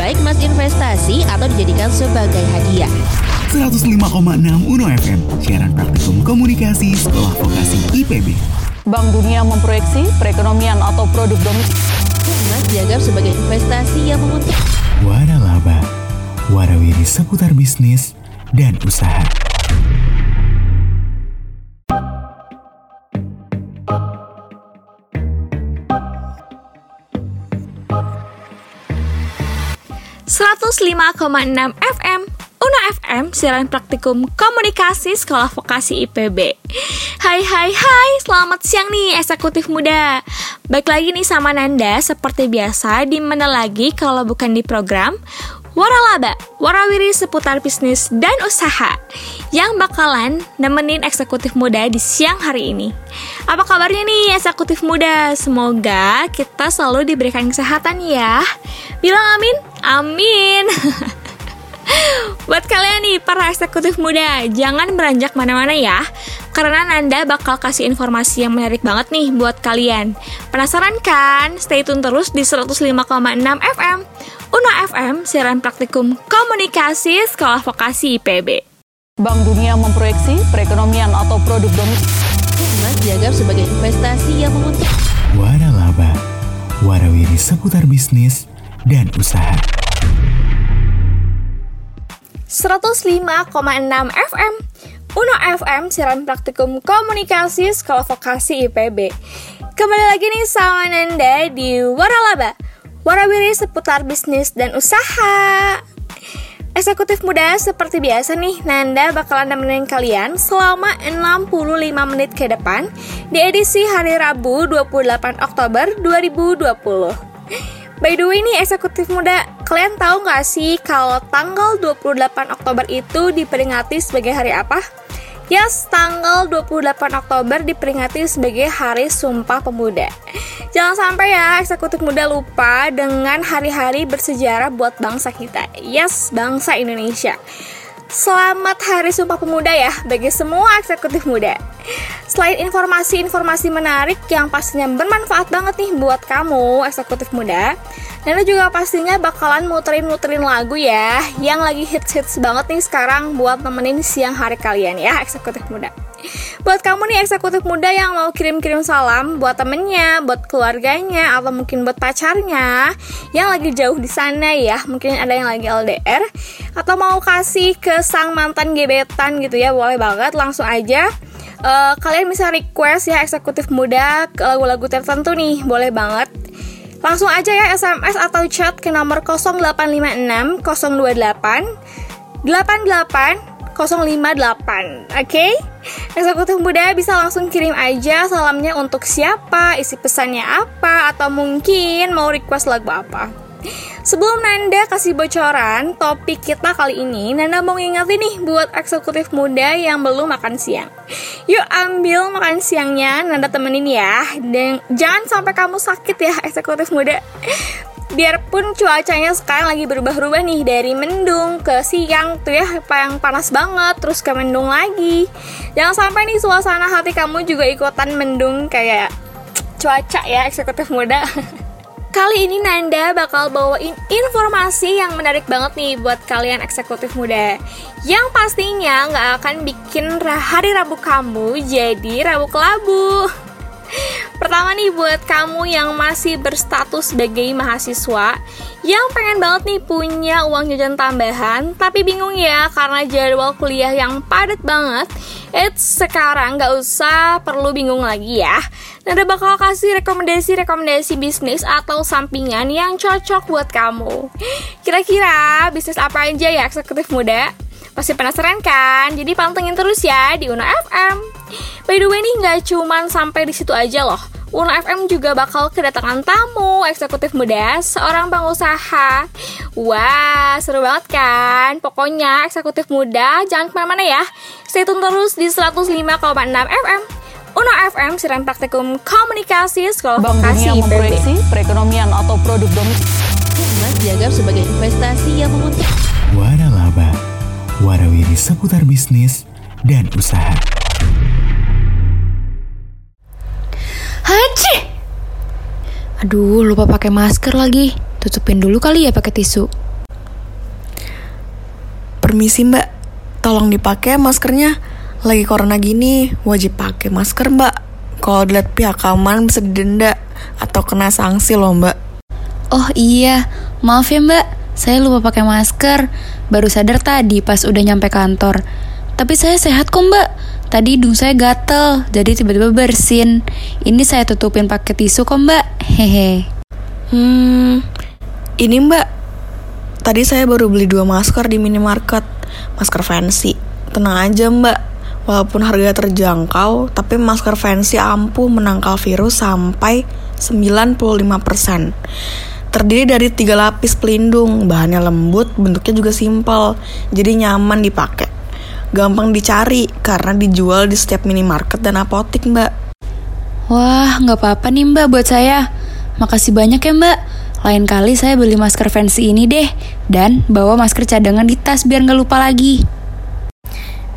Baik mas investasi atau dijadikan sebagai hadiah. 105,6 Uno FM, siaran praktikum komunikasi sekolah vokasi IPB. Bank Dunia memproyeksi perekonomian atau produk domestik Mas dianggap sebagai investasi yang menguntungkan. Waralaba, warawiri seputar bisnis dan usaha. Enam FM Uno FM, siaran praktikum komunikasi sekolah vokasi IPB Hai hai hai, selamat siang nih eksekutif muda. Baik lagi nih sama Nanda, seperti biasa di mana lagi kalau bukan di program Waralaba, warawiri seputar bisnis dan usaha yang bakalan nemenin eksekutif muda di siang hari ini. Apa kabarnya nih eksekutif muda? Semoga kita selalu diberikan kesehatan ya. Bilang amin, amin. Buat kalian nih para eksekutif muda, jangan beranjak mana-mana ya. Karena Nanda bakal kasih informasi yang menarik banget nih buat kalian. Penasaran kan? Stay tune terus di 105,6 FM. Uno FM, siaran praktikum komunikasi sekolah vokasi IPB. Bank Dunia memproyeksi perekonomian atau produk domestik Mas dianggap sebagai investasi yang menguntungkan. Waralaba, warawiri seputar bisnis dan usaha. 105,6 FM Uno FM, siaran praktikum komunikasi sekolah vokasi IPB. Kembali lagi nih sama Nanda di Waralaba, warawiri seputar bisnis dan usaha. Eksekutif muda seperti biasa nih, Nanda bakalan nemenin kalian selama 65 menit ke depan di edisi hari Rabu 28 Oktober 2020. By the way nih eksekutif muda, kalian tahu nggak sih kalau tanggal 28 Oktober itu diperingati sebagai hari apa? Yes, tanggal 28 Oktober diperingati sebagai Hari Sumpah Pemuda. Jangan sampai ya eksekutif muda lupa dengan hari-hari bersejarah buat bangsa kita. Yes, bangsa Indonesia. Selamat Hari Sumpah Pemuda ya bagi semua eksekutif muda. Selain informasi-informasi menarik yang pastinya bermanfaat banget nih buat kamu eksekutif muda, Nana juga pastinya bakalan muterin-muterin lagu ya yang lagi hits-hits banget nih sekarang buat nemenin siang hari kalian ya eksekutif muda. Buat kamu nih eksekutif muda yang mau kirim-kirim salam buat temennya, buat keluarganya, atau mungkin buat pacarnya yang lagi jauh di sana ya, mungkin ada yang lagi LDR, atau mau kasih ke sang mantan gebetan gitu ya, boleh banget langsung aja uh, kalian bisa request ya eksekutif muda ke lagu-lagu tertentu nih, boleh banget. Langsung aja ya SMS atau chat ke nomor 0856 028 88 058 Oke okay? Eksekutif muda bisa langsung kirim aja salamnya untuk siapa Isi pesannya apa Atau mungkin mau request lagu apa Sebelum Nanda kasih bocoran topik kita kali ini, Nanda mau ngingetin nih buat eksekutif muda yang belum makan siang. Yuk ambil makan siangnya, Nanda temenin ya. Dan jangan sampai kamu sakit ya eksekutif muda. Biarpun cuacanya sekarang lagi berubah-ubah nih dari mendung ke siang tuh ya yang panas banget terus ke mendung lagi. Jangan sampai nih suasana hati kamu juga ikutan mendung kayak cuaca ya eksekutif muda. Kali ini Nanda bakal bawain informasi yang menarik banget nih buat kalian eksekutif muda Yang pastinya nggak akan bikin hari Rabu kamu jadi Rabu kelabu Pertama nih buat kamu yang masih berstatus sebagai mahasiswa yang pengen banget nih punya uang jajan tambahan tapi bingung ya karena jadwal kuliah yang padat banget. It's sekarang nggak usah perlu bingung lagi ya. Nada bakal kasih rekomendasi-rekomendasi bisnis atau sampingan yang cocok buat kamu. Kira-kira bisnis apa aja ya eksekutif muda? Pasti penasaran kan? Jadi pantengin terus ya di Uno FM. By the way nih nggak cuman sampai di situ aja loh. Uno FM juga bakal kedatangan tamu eksekutif muda, seorang pengusaha. Wah, seru banget kan? Pokoknya eksekutif muda jangan ke mana-mana ya. Stay tune terus di 105,6 FM. Uno FM, siaran praktikum komunikasi sekolah Bank vokasi Dunia memproyeksi perekonomian atau produk domestik Mas dianggap sebagai investasi yang menguntungkan. Seputar bisnis dan usaha. Haji. Aduh, lupa pakai masker lagi. Tutupin dulu kali ya pakai tisu. Permisi mbak, tolong dipakai maskernya. Lagi corona gini, wajib pakai masker mbak. Kalau dilihat pihak keamanan bisa didenda atau kena sanksi loh mbak. Oh iya, maaf ya mbak. Saya lupa pakai masker. Baru sadar tadi pas udah nyampe kantor. Tapi saya sehat kok mbak. Tadi hidung saya gatel, jadi tiba-tiba bersin. Ini saya tutupin pakai tisu kok mbak. Hehe. Hmm, ini mbak. Tadi saya baru beli dua masker di minimarket. Masker fancy. Tenang aja mbak. Walaupun harga terjangkau, tapi masker fancy ampuh menangkal virus sampai 95%. Terdiri dari tiga lapis pelindung, bahannya lembut, bentuknya juga simpel, jadi nyaman dipakai. Gampang dicari karena dijual di setiap minimarket dan apotik, Mbak. Wah, nggak apa-apa nih mbak buat saya. Makasih banyak ya mbak. Lain kali saya beli masker fancy ini deh. Dan bawa masker cadangan di tas biar nggak lupa lagi.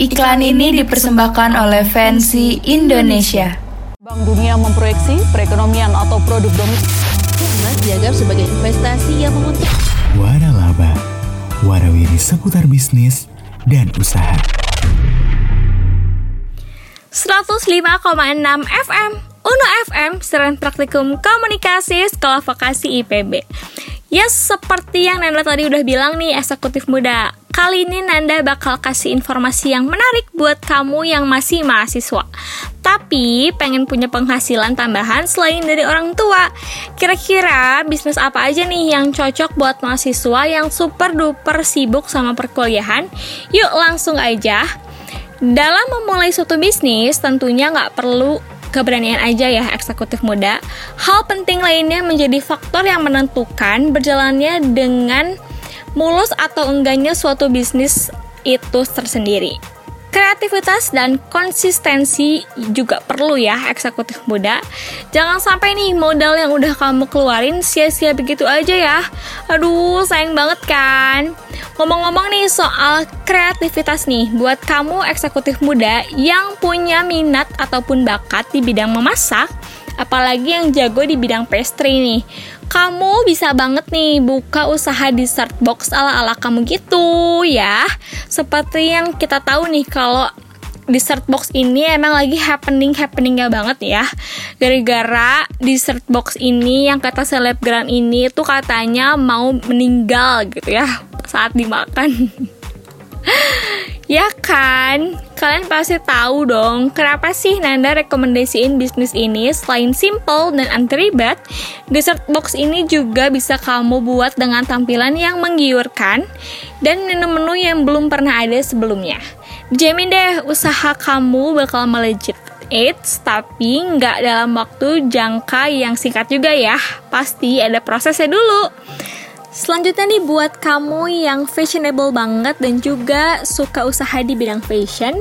Iklan ini dipersembahkan oleh Fancy Indonesia. Bank Dunia memproyeksi perekonomian atau produk domestik Emas dianggap sebagai investasi yang menguntungkan. Waralaba, warawiri seputar bisnis dan usaha. 105,6 FM Uno FM Siaran Praktikum Komunikasi Sekolah Vokasi IPB Yes, seperti yang Nanda tadi udah bilang nih eksekutif muda. Kali ini Nanda bakal kasih informasi yang menarik buat kamu yang masih mahasiswa. Tapi pengen punya penghasilan tambahan selain dari orang tua. Kira-kira bisnis apa aja nih yang cocok buat mahasiswa yang super duper sibuk sama perkuliahan? Yuk langsung aja. Dalam memulai suatu bisnis, tentunya nggak perlu keberanian aja ya eksekutif muda. Hal penting lainnya menjadi faktor yang menentukan berjalannya dengan mulus atau enggaknya suatu bisnis itu tersendiri. Kreativitas dan konsistensi juga perlu ya eksekutif muda. Jangan sampai nih modal yang udah kamu keluarin sia-sia begitu aja ya. Aduh, sayang banget kan. Ngomong-ngomong nih soal kreativitas nih, buat kamu eksekutif muda yang punya minat ataupun bakat di bidang memasak, apalagi yang jago di bidang pastry nih. Kamu bisa banget nih buka usaha dessert box ala-ala kamu gitu ya. Seperti yang kita tahu nih kalau dessert box ini emang lagi happening happeningnya banget ya gara-gara dessert box ini yang kata selebgram ini tuh katanya mau meninggal gitu ya saat dimakan ya kan kalian pasti tahu dong kenapa sih Nanda rekomendasiin bisnis ini selain simple dan anti ribet dessert box ini juga bisa kamu buat dengan tampilan yang menggiurkan dan menu-menu yang belum pernah ada sebelumnya Jamin deh usaha kamu bakal melejit Eits, tapi nggak dalam waktu jangka yang singkat juga ya. Pasti ada prosesnya dulu. Selanjutnya nih buat kamu yang fashionable banget dan juga suka usaha di bidang fashion,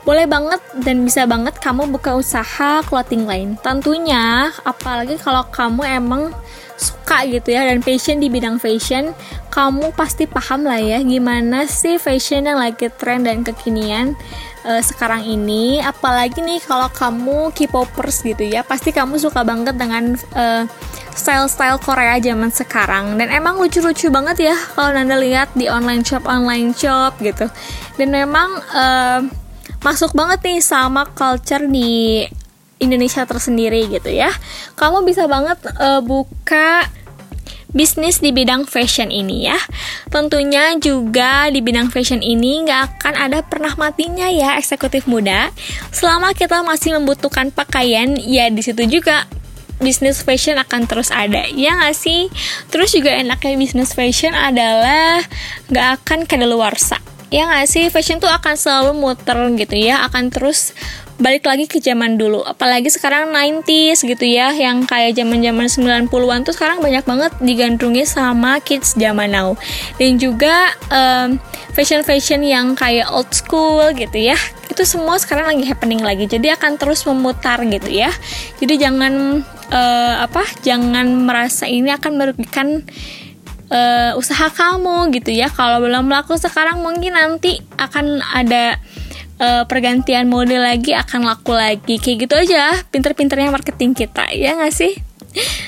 boleh banget dan bisa banget kamu buka usaha clothing line. Tentunya, apalagi kalau kamu emang suka gitu ya dan passion di bidang fashion, kamu pasti paham lah ya gimana sih fashion yang lagi tren dan kekinian uh, sekarang ini. Apalagi nih kalau kamu K-popers gitu ya, pasti kamu suka banget dengan uh, style-style Korea zaman sekarang dan emang lucu-lucu banget ya kalau Nanda lihat di online shop online shop gitu dan memang uh, masuk banget nih sama culture di Indonesia tersendiri gitu ya. Kamu bisa banget uh, buka bisnis di bidang fashion ini ya. Tentunya juga di bidang fashion ini nggak akan ada pernah matinya ya eksekutif muda. Selama kita masih membutuhkan pakaian, ya di situ juga bisnis fashion akan terus ada. Ya nggak sih? Terus juga enaknya bisnis fashion adalah nggak akan kadaluarsa. Ya nggak sih? Fashion tuh akan selalu muter gitu ya akan terus balik lagi ke zaman dulu. Apalagi sekarang 90s gitu ya yang kayak zaman-zaman 90-an tuh sekarang banyak banget digandrungi sama kids zaman now. Dan juga um, fashion-fashion yang kayak old school gitu ya itu semua sekarang lagi happening lagi. Jadi akan terus memutar gitu ya. Jadi jangan uh, apa jangan merasa ini akan merugikan uh, usaha kamu gitu ya. Kalau belum laku sekarang mungkin nanti akan ada uh, pergantian mode lagi akan laku lagi. Kayak gitu aja pinter-pinternya marketing kita ya nggak sih?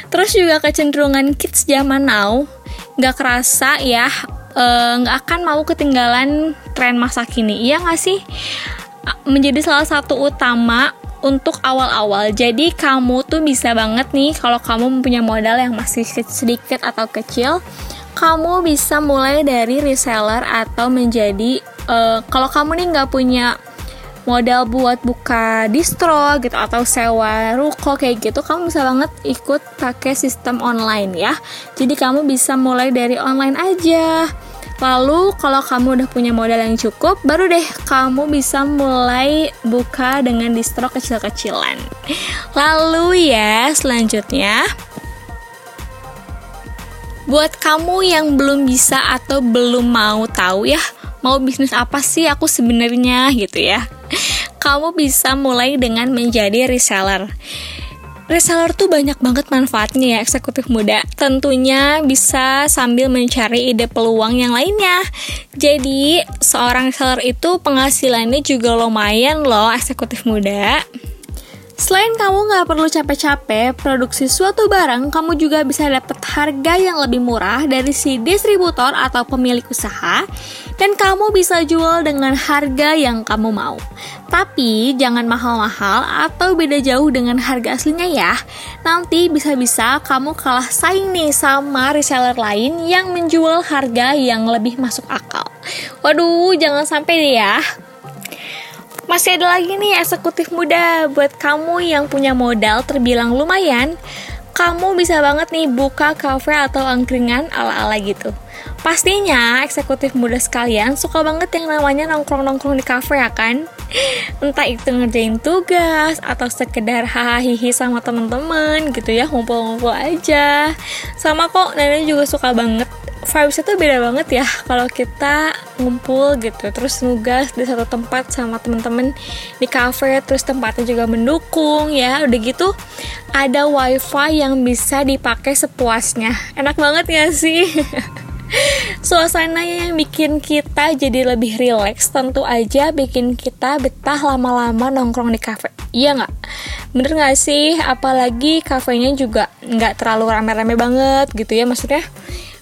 Terus juga kecenderungan kids zaman now nggak kerasa ya nggak uh, akan mau ketinggalan tren masa kini iya nggak sih? Menjadi salah satu utama untuk awal-awal. Jadi kamu tuh bisa banget nih kalau kamu punya modal yang masih sedikit atau kecil, kamu bisa mulai dari reseller atau menjadi uh, kalau kamu nih nggak punya modal buat buka distro gitu atau sewa ruko kayak gitu kamu bisa banget ikut pakai sistem online ya. Jadi kamu bisa mulai dari online aja. Lalu kalau kamu udah punya modal yang cukup, baru deh kamu bisa mulai buka dengan distro kecil-kecilan. Lalu ya, selanjutnya. Buat kamu yang belum bisa atau belum mau tahu ya, mau bisnis apa sih aku sebenarnya gitu ya. Kamu bisa mulai dengan menjadi reseller. Reseller tuh banyak banget manfaatnya ya eksekutif muda. Tentunya bisa sambil mencari ide peluang yang lainnya. Jadi, seorang reseller itu penghasilannya juga lumayan loh eksekutif muda. Selain kamu nggak perlu capek-capek produksi suatu barang, kamu juga bisa dapat harga yang lebih murah dari si distributor atau pemilik usaha, dan kamu bisa jual dengan harga yang kamu mau. Tapi jangan mahal-mahal atau beda jauh dengan harga aslinya ya. Nanti bisa-bisa kamu kalah saing nih sama reseller lain yang menjual harga yang lebih masuk akal. Waduh, jangan sampai deh ya. Masih ada lagi nih eksekutif muda buat kamu yang punya modal terbilang lumayan. Kamu bisa banget nih buka cafe atau angkringan ala-ala gitu. Pastinya eksekutif muda sekalian suka banget yang namanya nongkrong-nongkrong di cafe ya kan? Entah itu ngerjain tugas atau sekedar hahaha sama temen-temen gitu ya, ngumpul-ngumpul aja. Sama kok, nenek juga suka banget vibesnya tuh beda banget ya kalau kita ngumpul gitu terus nugas di satu tempat sama temen-temen di cafe terus tempatnya juga mendukung ya udah gitu ada wifi yang bisa dipakai sepuasnya enak banget ya sih Suasananya yang bikin kita jadi lebih rileks tentu aja bikin kita betah lama-lama nongkrong di cafe. Iya nggak? Bener nggak sih? Apalagi kafenya juga nggak terlalu rame-rame banget gitu ya maksudnya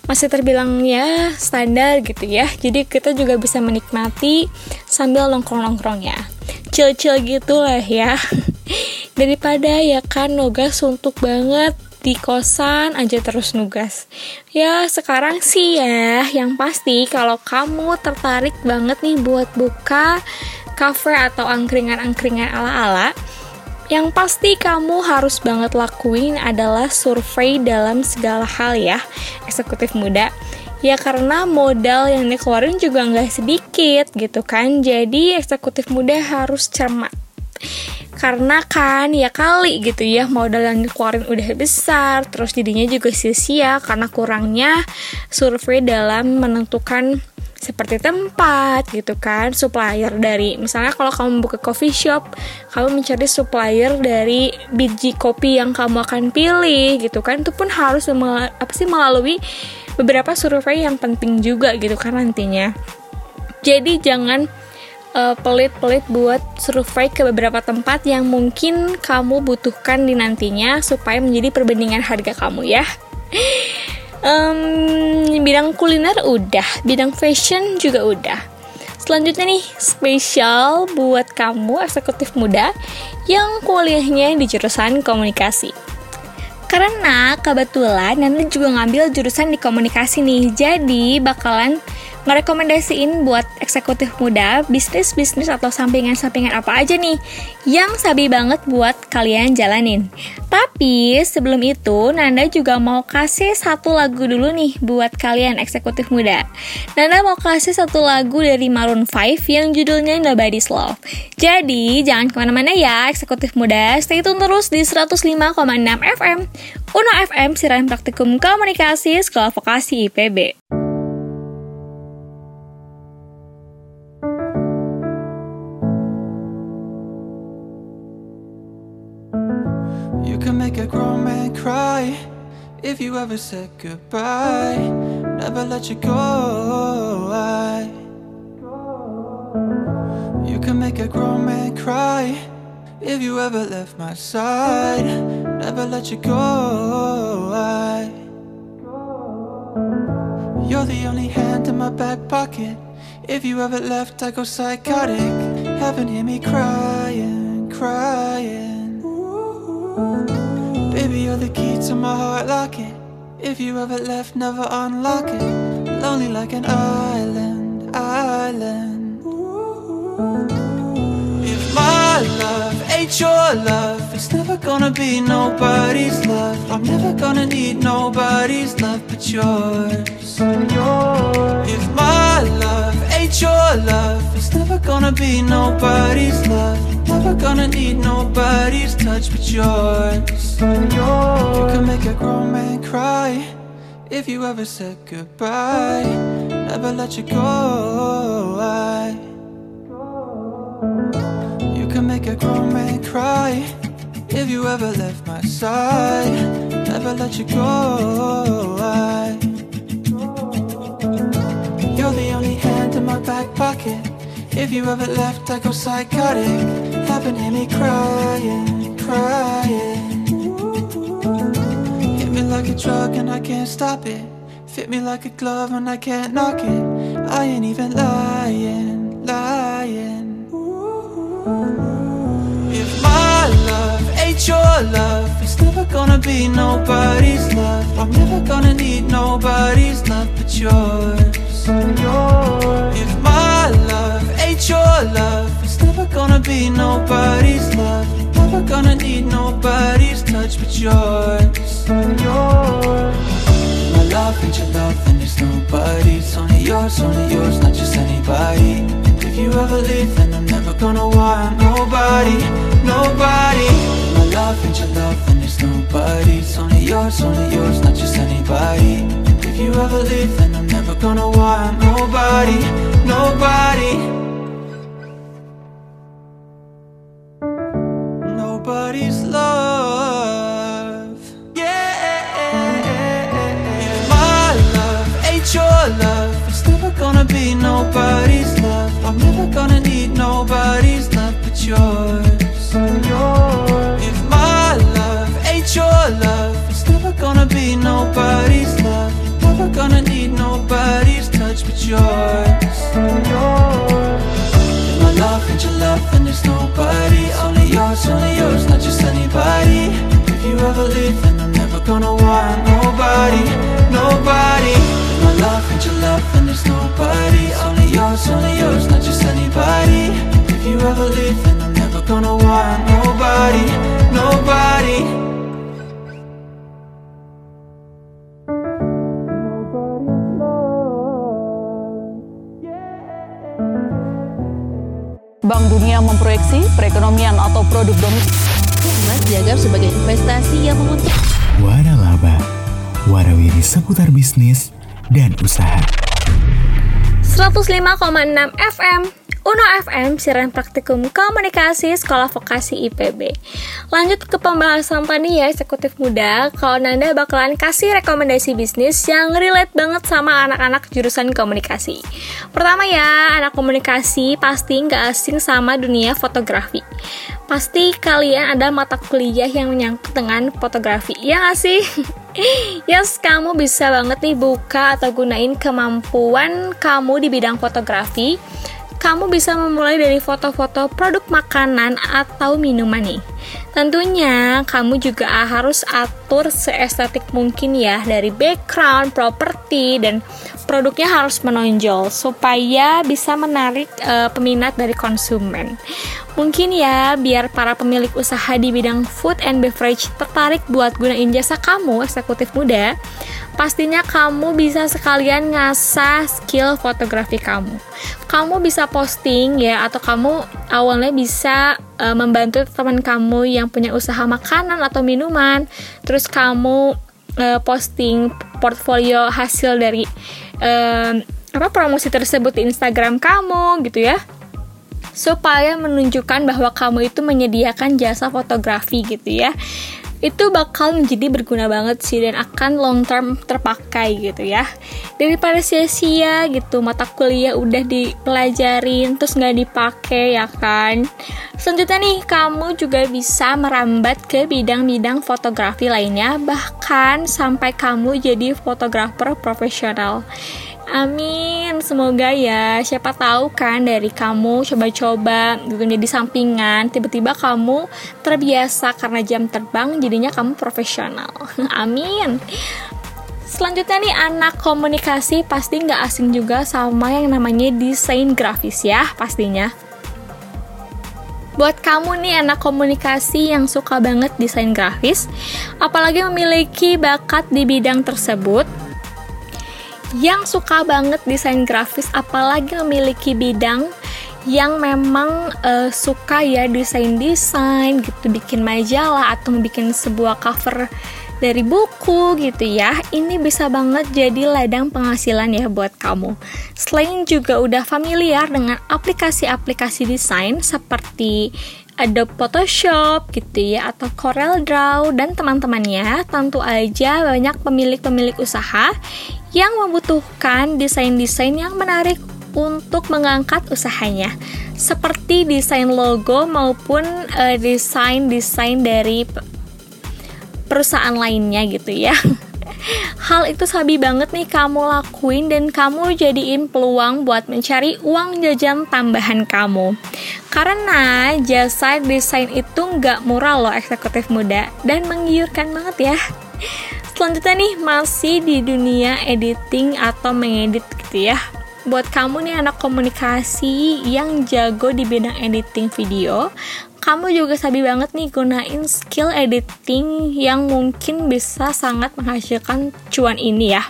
masih terbilang ya standar gitu ya. Jadi kita juga bisa menikmati sambil nongkrong-nongkrong ya. Chill-chill gitu lah ya. Daripada ya kan nugas suntuk banget di kosan aja terus nugas. Ya sekarang sih ya yang pasti kalau kamu tertarik banget nih buat buka cafe atau angkringan-angkringan ala-ala yang pasti kamu harus banget lakuin adalah survei dalam segala hal ya, eksekutif muda. Ya karena modal yang dikeluarin juga nggak sedikit gitu kan, jadi eksekutif muda harus cermat. Karena kan ya kali gitu ya modal yang dikeluarin udah besar, terus jadinya juga sia-sia karena kurangnya survei dalam menentukan seperti tempat gitu kan supplier dari misalnya kalau kamu buka coffee shop kamu mencari supplier dari biji kopi yang kamu akan pilih gitu kan itu pun harus apa sih melalui beberapa survei yang penting juga gitu kan nantinya. Jadi jangan uh, pelit-pelit buat survei ke beberapa tempat yang mungkin kamu butuhkan di nantinya supaya menjadi perbandingan harga kamu ya um, bidang kuliner udah, bidang fashion juga udah. Selanjutnya nih, spesial buat kamu eksekutif muda yang kuliahnya di jurusan komunikasi. Karena kebetulan Nanda juga ngambil jurusan di komunikasi nih, jadi bakalan ngerekomendasiin buat eksekutif muda bisnis-bisnis atau sampingan-sampingan apa aja nih yang sabi banget buat kalian jalanin. Tapi sebelum itu Nanda juga mau kasih satu lagu dulu nih buat kalian eksekutif muda. Nanda mau kasih satu lagu dari Maroon 5 yang judulnya Nobody's Love. Jadi jangan ke mana-mana ya eksekutif muda, stay tune terus di 105,6 FM. Uno FM Siaran Praktikum Komunikasi Sekolah Vokasi IPB. Cry If you ever said goodbye Never let you go I, You can make a grown man cry if you ever left my side. Never let you go. I, you're the only hand in my back pocket. If you ever left, I go psychotic. Haven't hear me crying, crying. The key to my heart locket. If you ever left, never unlock it. Lonely like an island, island. My love ain't your love, it's never gonna be nobody's love. I'm never gonna need nobody's love but yours. If my love ain't your love, it's never gonna be nobody's love. Never gonna need nobody's touch but yours. You can make a grown man cry if you ever said goodbye. Never let you go. I, can make a grown man cry if you ever left my side. Never let you go. I, you're the only hand in my back pocket. If you ever left, I go psychotic. Haven't hear me crying, crying. Hit me like a drug and I can't stop it. Fit me like a glove and I can't knock it. I ain't even lying, lying. My love ain't your love, it's never gonna be nobody's love. I'm never gonna need nobody's love but yours. If my love ain't your love, it's never gonna be nobody's love. Never gonna need nobody's touch but yours. My love ain't your love, then it's nobody's. Only yours, only yours, not just anybody. If you ever leave, then I'm never gonna want nobody, nobody. My love ain't your love, then it's nobody's. Only yours, only yours, not just anybody. If you ever leave, then I'm never gonna want nobody, nobody. Nobody's love. Yeah. My love ain't your love, it's never gonna be nobody's love. I'm never gonna need nobody's love but yours. Yours. If my love ain't your love, then there's nobody. Only yours, only yours, not just anybody. If you ever leave, then I'm never gonna want nobody, nobody. If my love ain't your love, then there's nobody. Only yours, only yours, not just anybody. If you ever leave, then I'm never gonna want nobody, nobody. Bank Dunia memproyeksi perekonomian atau produk domestik Emas dianggap sebagai investasi yang menguntungkan. Waralaba, warawiri seputar bisnis dan usaha. 105,6 FM Uno FM, siaran praktikum komunikasi Sekolah Vokasi IPB Lanjut ke pembahasan tadi ya, eksekutif muda Kalau Nanda bakalan kasih rekomendasi bisnis yang relate banget sama anak-anak jurusan komunikasi Pertama ya, anak komunikasi pasti nggak asing sama dunia fotografi Pasti kalian ada mata kuliah yang menyangkut dengan fotografi, ya nggak sih? Yes, kamu bisa banget nih buka atau gunain kemampuan kamu di bidang fotografi. Kamu bisa memulai dari foto-foto produk makanan atau minuman nih. Tentunya kamu juga harus atur seestetik mungkin ya dari background, properti dan produknya harus menonjol supaya bisa menarik eh, peminat dari konsumen. Mungkin ya biar para pemilik usaha di bidang food and beverage tertarik buat gunain jasa kamu eksekutif muda. Pastinya kamu bisa sekalian ngasah skill fotografi kamu. Kamu bisa posting ya atau kamu awalnya bisa eh, membantu teman kamu yang punya usaha makanan atau minuman. Terus kamu eh, posting portfolio hasil dari eh, apa promosi tersebut di Instagram kamu gitu ya supaya menunjukkan bahwa kamu itu menyediakan jasa fotografi gitu ya. Itu bakal menjadi berguna banget sih dan akan long term terpakai gitu ya. Daripada sia-sia gitu mata kuliah udah dipelajarin terus nggak dipakai ya kan? Selanjutnya nih kamu juga bisa merambat ke bidang-bidang fotografi lainnya bahkan sampai kamu jadi fotografer profesional Amin, semoga ya. Siapa tahu kan dari kamu coba-coba gitu jadi sampingan, tiba-tiba kamu terbiasa karena jam terbang, jadinya kamu profesional. Amin. Selanjutnya nih anak komunikasi pasti nggak asing juga sama yang namanya desain grafis ya pastinya. Buat kamu nih anak komunikasi yang suka banget desain grafis, apalagi memiliki bakat di bidang tersebut, yang suka banget desain grafis apalagi memiliki bidang yang memang uh, suka ya desain-desain gitu bikin majalah atau bikin sebuah cover dari buku gitu ya. Ini bisa banget jadi ladang penghasilan ya buat kamu. Selain juga udah familiar dengan aplikasi-aplikasi desain seperti Adobe Photoshop gitu ya atau Corel Draw dan teman-temannya tentu aja banyak pemilik-pemilik usaha yang membutuhkan desain-desain yang menarik untuk mengangkat usahanya seperti desain logo maupun uh, desain-desain dari perusahaan lainnya gitu ya. Hal itu sabi banget nih kamu lakuin dan kamu jadiin peluang buat mencari uang jajan tambahan kamu. Karena jasa desain itu nggak murah loh eksekutif muda dan menggiurkan banget ya. Selanjutnya nih masih di dunia editing atau mengedit gitu ya. Buat kamu nih anak komunikasi yang jago di bidang editing video, kamu juga sabi banget nih gunain skill editing yang mungkin bisa sangat menghasilkan cuan ini ya.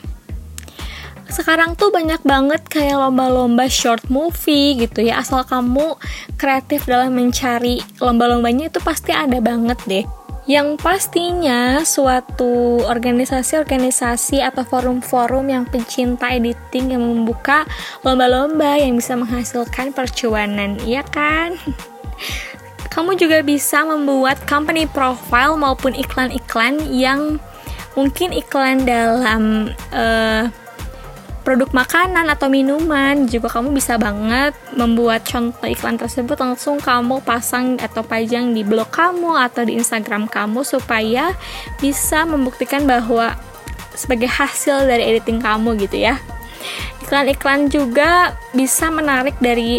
Sekarang tuh banyak banget kayak lomba-lomba short movie gitu ya. Asal kamu kreatif dalam mencari lomba-lombanya itu pasti ada banget deh. Yang pastinya suatu organisasi-organisasi atau forum-forum yang pencinta editing yang membuka lomba-lomba yang bisa menghasilkan percuanan, iya kan? Kamu juga bisa membuat company profile maupun iklan-iklan yang mungkin iklan dalam uh, produk makanan atau minuman juga kamu bisa banget membuat contoh iklan tersebut langsung kamu pasang atau pajang di blog kamu atau di Instagram kamu supaya bisa membuktikan bahwa sebagai hasil dari editing kamu gitu ya. Iklan-iklan juga bisa menarik dari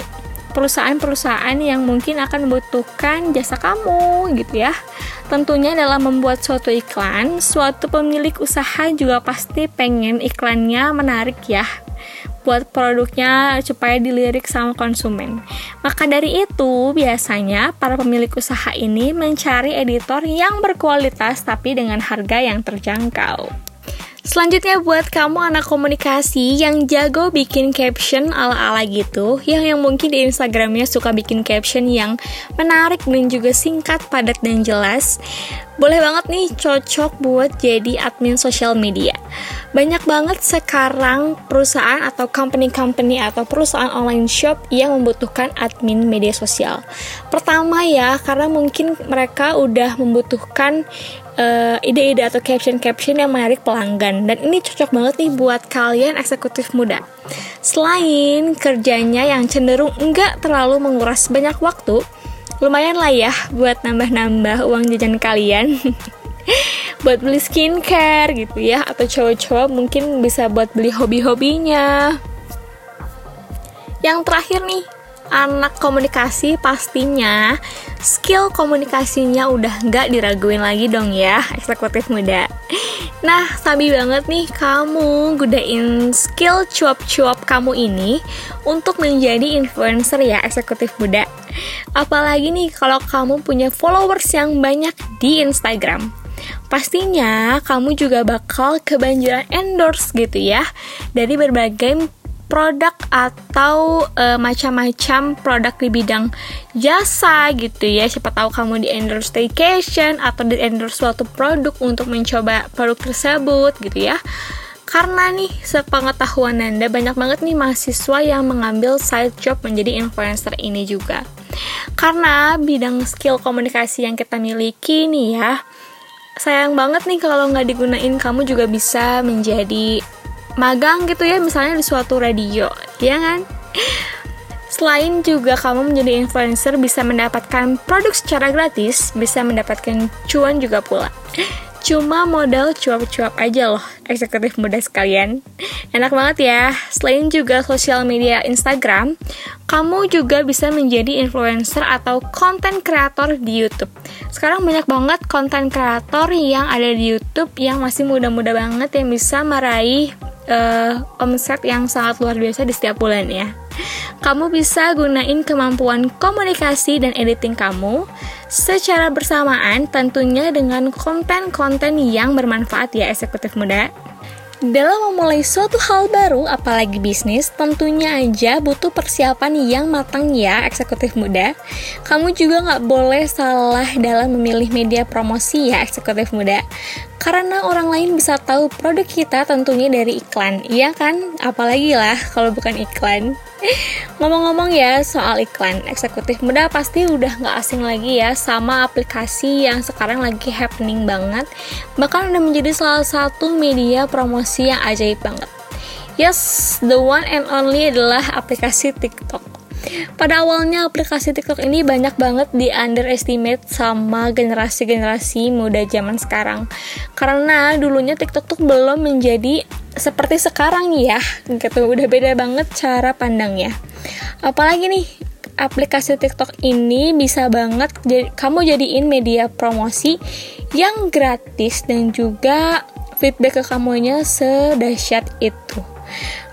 perusahaan-perusahaan yang mungkin akan membutuhkan jasa kamu gitu ya. Tentunya dalam membuat suatu iklan, suatu pemilik usaha juga pasti pengen iklannya menarik ya buat produknya supaya dilirik sama konsumen. Maka dari itu, biasanya para pemilik usaha ini mencari editor yang berkualitas tapi dengan harga yang terjangkau. Selanjutnya buat kamu anak komunikasi yang jago bikin caption ala-ala gitu Yang yang mungkin di Instagramnya suka bikin caption yang menarik dan juga singkat, padat, dan jelas Boleh banget nih cocok buat jadi admin sosial media. Banyak banget sekarang perusahaan atau company-company atau perusahaan online shop yang membutuhkan admin media sosial. Pertama ya, karena mungkin mereka udah membutuhkan uh, ide-ide atau caption-caption yang menarik pelanggan dan ini cocok banget nih buat kalian eksekutif muda. Selain kerjanya yang cenderung enggak terlalu menguras banyak waktu, lumayan lah ya buat nambah-nambah uang jajan kalian. buat beli skincare gitu ya atau cowok-cowok mungkin bisa buat beli hobi-hobinya. Yang terakhir nih, anak komunikasi pastinya skill komunikasinya udah nggak diraguin lagi dong ya eksekutif muda. Nah sabi banget nih kamu gudain skill cuap-cuap kamu ini untuk menjadi influencer ya eksekutif muda. Apalagi nih kalau kamu punya followers yang banyak di Instagram. Pastinya kamu juga bakal kebanjiran endorse gitu ya dari berbagai produk atau uh, macam-macam produk di bidang jasa gitu ya. Siapa tahu kamu di endorse staycation atau di endorse suatu produk untuk mencoba produk tersebut gitu ya. Karena nih sepengetahuan anda banyak banget nih mahasiswa yang mengambil side job menjadi influencer ini juga. Karena bidang skill komunikasi yang kita miliki nih ya sayang banget nih kalau nggak digunain kamu juga bisa menjadi magang gitu ya misalnya di suatu radio ya kan Selain juga kamu menjadi influencer bisa mendapatkan produk secara gratis, bisa mendapatkan cuan juga pula. Cuma modal cuap-cuap aja loh, eksekutif muda sekalian. Enak banget ya. Selain juga sosial media Instagram, kamu juga bisa menjadi influencer atau konten kreator di YouTube. Sekarang banyak banget konten kreator yang ada di YouTube yang masih muda-muda banget yang bisa meraih uh, omset yang sangat luar biasa di setiap bulan ya. Kamu bisa gunain kemampuan komunikasi dan editing kamu secara bersamaan tentunya dengan konten-konten yang bermanfaat ya eksekutif muda. Dalam memulai suatu hal baru, apalagi bisnis, tentunya aja butuh persiapan yang matang ya eksekutif muda. Kamu juga nggak boleh salah dalam memilih media promosi ya eksekutif muda. Karena orang lain bisa tahu produk kita tentunya dari iklan, iya kan? Apalagi lah kalau bukan iklan. Ngomong-ngomong ya soal iklan, eksekutif muda pasti udah nggak asing lagi ya sama aplikasi yang sekarang lagi happening banget, bahkan udah menjadi salah satu media promosi yang ajaib banget. Yes, the one and only adalah aplikasi TikTok. Pada awalnya aplikasi TikTok ini banyak banget di underestimate sama generasi-generasi muda zaman sekarang. Karena dulunya TikTok tuh belum menjadi seperti sekarang ya gitu. Udah beda banget cara pandangnya. Apalagi nih aplikasi TikTok ini bisa banget jadi, kamu jadiin media promosi yang gratis dan juga feedback ke kamunya sedahsyat itu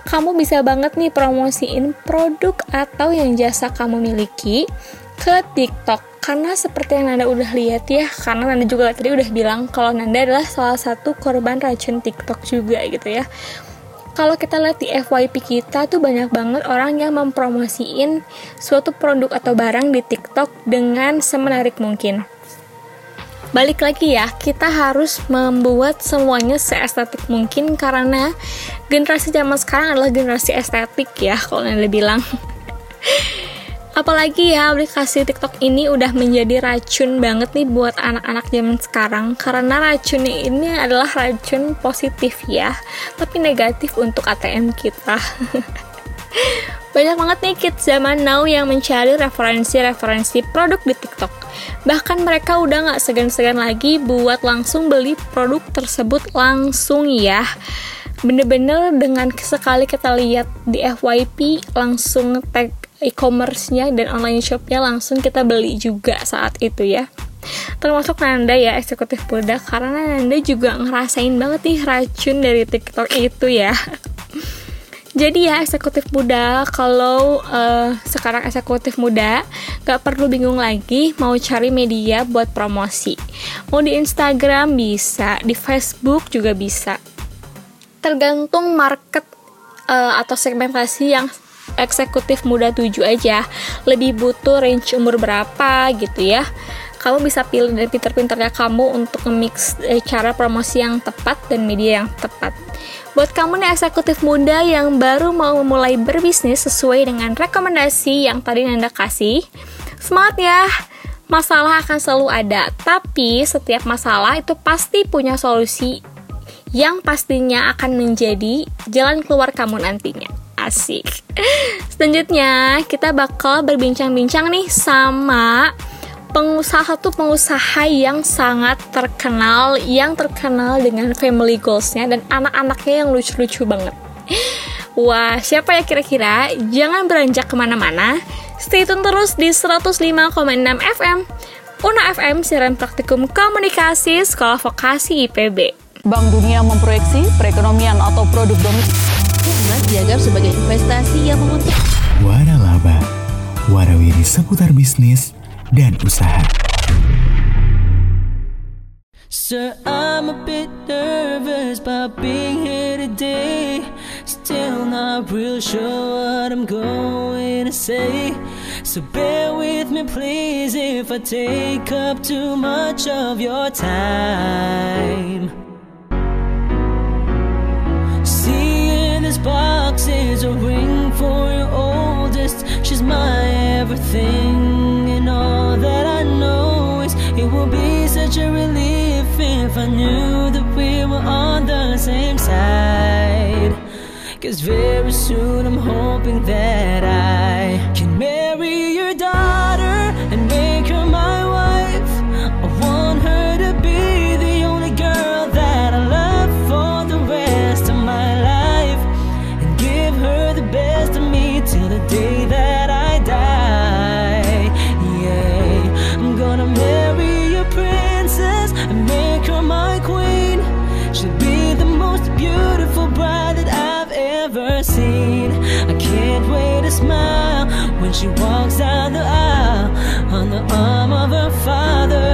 kamu bisa banget nih promosiin produk atau yang jasa kamu miliki ke TikTok karena seperti yang Nanda udah lihat ya karena Nanda juga tadi udah bilang kalau Nanda adalah salah satu korban racun TikTok juga gitu ya kalau kita lihat di FYP kita tuh banyak banget orang yang mempromosiin suatu produk atau barang di TikTok dengan semenarik mungkin. Balik lagi ya, kita harus membuat semuanya seestetik mungkin karena generasi zaman sekarang adalah generasi estetik ya, kalau Nanda bilang. Apalagi ya aplikasi TikTok ini udah menjadi racun banget nih buat anak-anak zaman sekarang karena racunnya ini adalah racun positif ya, tapi negatif untuk ATM kita. Banyak banget nih kids zaman now yang mencari referensi-referensi produk di TikTok. Bahkan mereka udah gak segan-segan lagi buat langsung beli produk tersebut langsung ya. Bener-bener dengan sekali kita lihat di FYP langsung tag e-commerce-nya dan online shop-nya langsung kita beli juga saat itu ya. Termasuk Nanda ya eksekutif muda karena Nanda juga ngerasain banget nih racun dari TikTok itu ya jadi ya eksekutif muda kalau uh, sekarang eksekutif muda gak perlu bingung lagi mau cari media buat promosi. Mau di Instagram bisa di Facebook juga bisa. Tergantung market uh, atau segmentasi yang eksekutif muda 7 aja. Lebih butuh range umur berapa gitu ya. Kamu bisa pilih dari pinter-pinternya kamu untuk nge-mix eh, cara promosi yang tepat dan media yang tepat buat kamu nih eksekutif muda yang baru mau memulai berbisnis sesuai dengan rekomendasi yang tadi Nanda kasih semangat ya masalah akan selalu ada tapi setiap masalah itu pasti punya solusi yang pastinya akan menjadi jalan keluar kamu nantinya Asik. Selanjutnya, kita bakal berbincang-bincang nih sama pengusaha tuh pengusaha yang sangat terkenal, yang terkenal dengan family goalsnya dan anak-anaknya yang lucu-lucu banget. Wah, siapa ya kira-kira? Jangan beranjak ke mana-mana. Stay tune terus di 105,6 FM. Una FM, siaran praktikum komunikasi Sekolah Vokasi IPB. Bank Dunia memproyeksi perekonomian atau produk domestik dianggap sebagai investasi yang menguntungkan. Waralaba, warawiri seputar bisnis dan usaha. Sir, I'm a bit nervous about being here today. Still not real sure what I'm going to say. So bear with me, please, if I take up too much of your time. Seeing this box is a ring for your oldest. She's my everything, that I know is it would be such a relief if I knew that we were on the same side. Cause very soon I'm hoping that I can marry your daughter smile when she walks down the aisle on the arm of her father.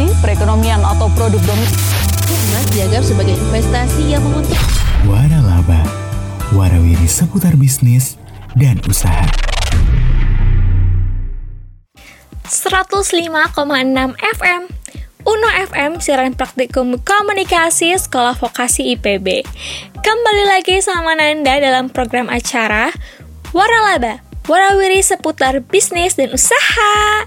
Memproyeksi perekonomian atau produk domestik Emas dianggap sebagai investasi yang menguntungkan. Waralaba, warawiri seputar bisnis dan usaha. 105,6 FM Uno FM siaran praktikum komunikasi Sekolah Vokasi IPB Kembali lagi sama Nanda dalam program acara Waralaba Warawiri seputar bisnis dan usaha.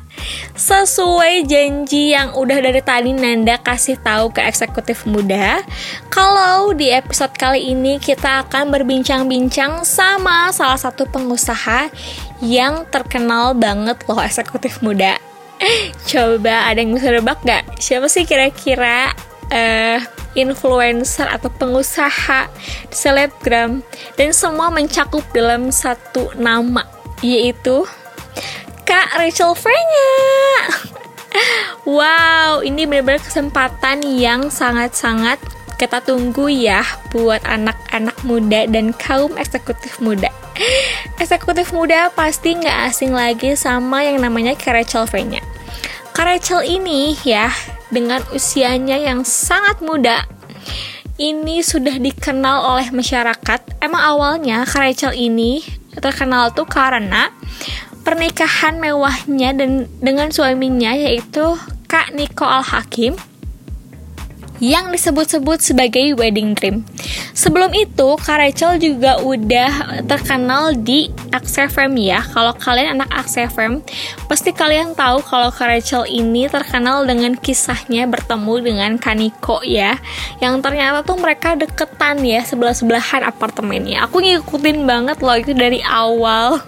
Sesuai janji yang udah dari tadi Nanda kasih tahu ke eksekutif muda Kalau di episode kali ini kita akan berbincang-bincang sama salah satu pengusaha yang terkenal banget loh eksekutif muda. Coba ada yang bisa nebak gak? Siapa sih kira-kira eh influencer atau pengusaha selebgram? Dan semua mencakup dalam satu nama yaitu Kak Rachel Frenya. Wow, ini benar-benar kesempatan yang sangat-sangat kita tunggu ya buat anak-anak muda dan kaum eksekutif muda. Eksekutif muda pasti nggak asing lagi sama yang namanya Kak Rachel Frenya. Kak Rachel ini ya dengan usianya yang sangat muda ini sudah dikenal oleh masyarakat. Emang awalnya Kak Rachel ini terkenal tuh karena pernikahan mewahnya dan dengan suaminya yaitu Kak Niko Al Hakim yang disebut-sebut sebagai wedding dream. Sebelum itu, Kak Rachel juga udah terkenal di AXFM ya. Kalau kalian anak AXFM, pasti kalian tahu kalau Kak Rachel ini terkenal dengan kisahnya bertemu dengan Kaniko ya. Yang ternyata tuh mereka deketan ya, sebelah-sebelahan apartemennya. Aku ngikutin banget loh itu dari awal.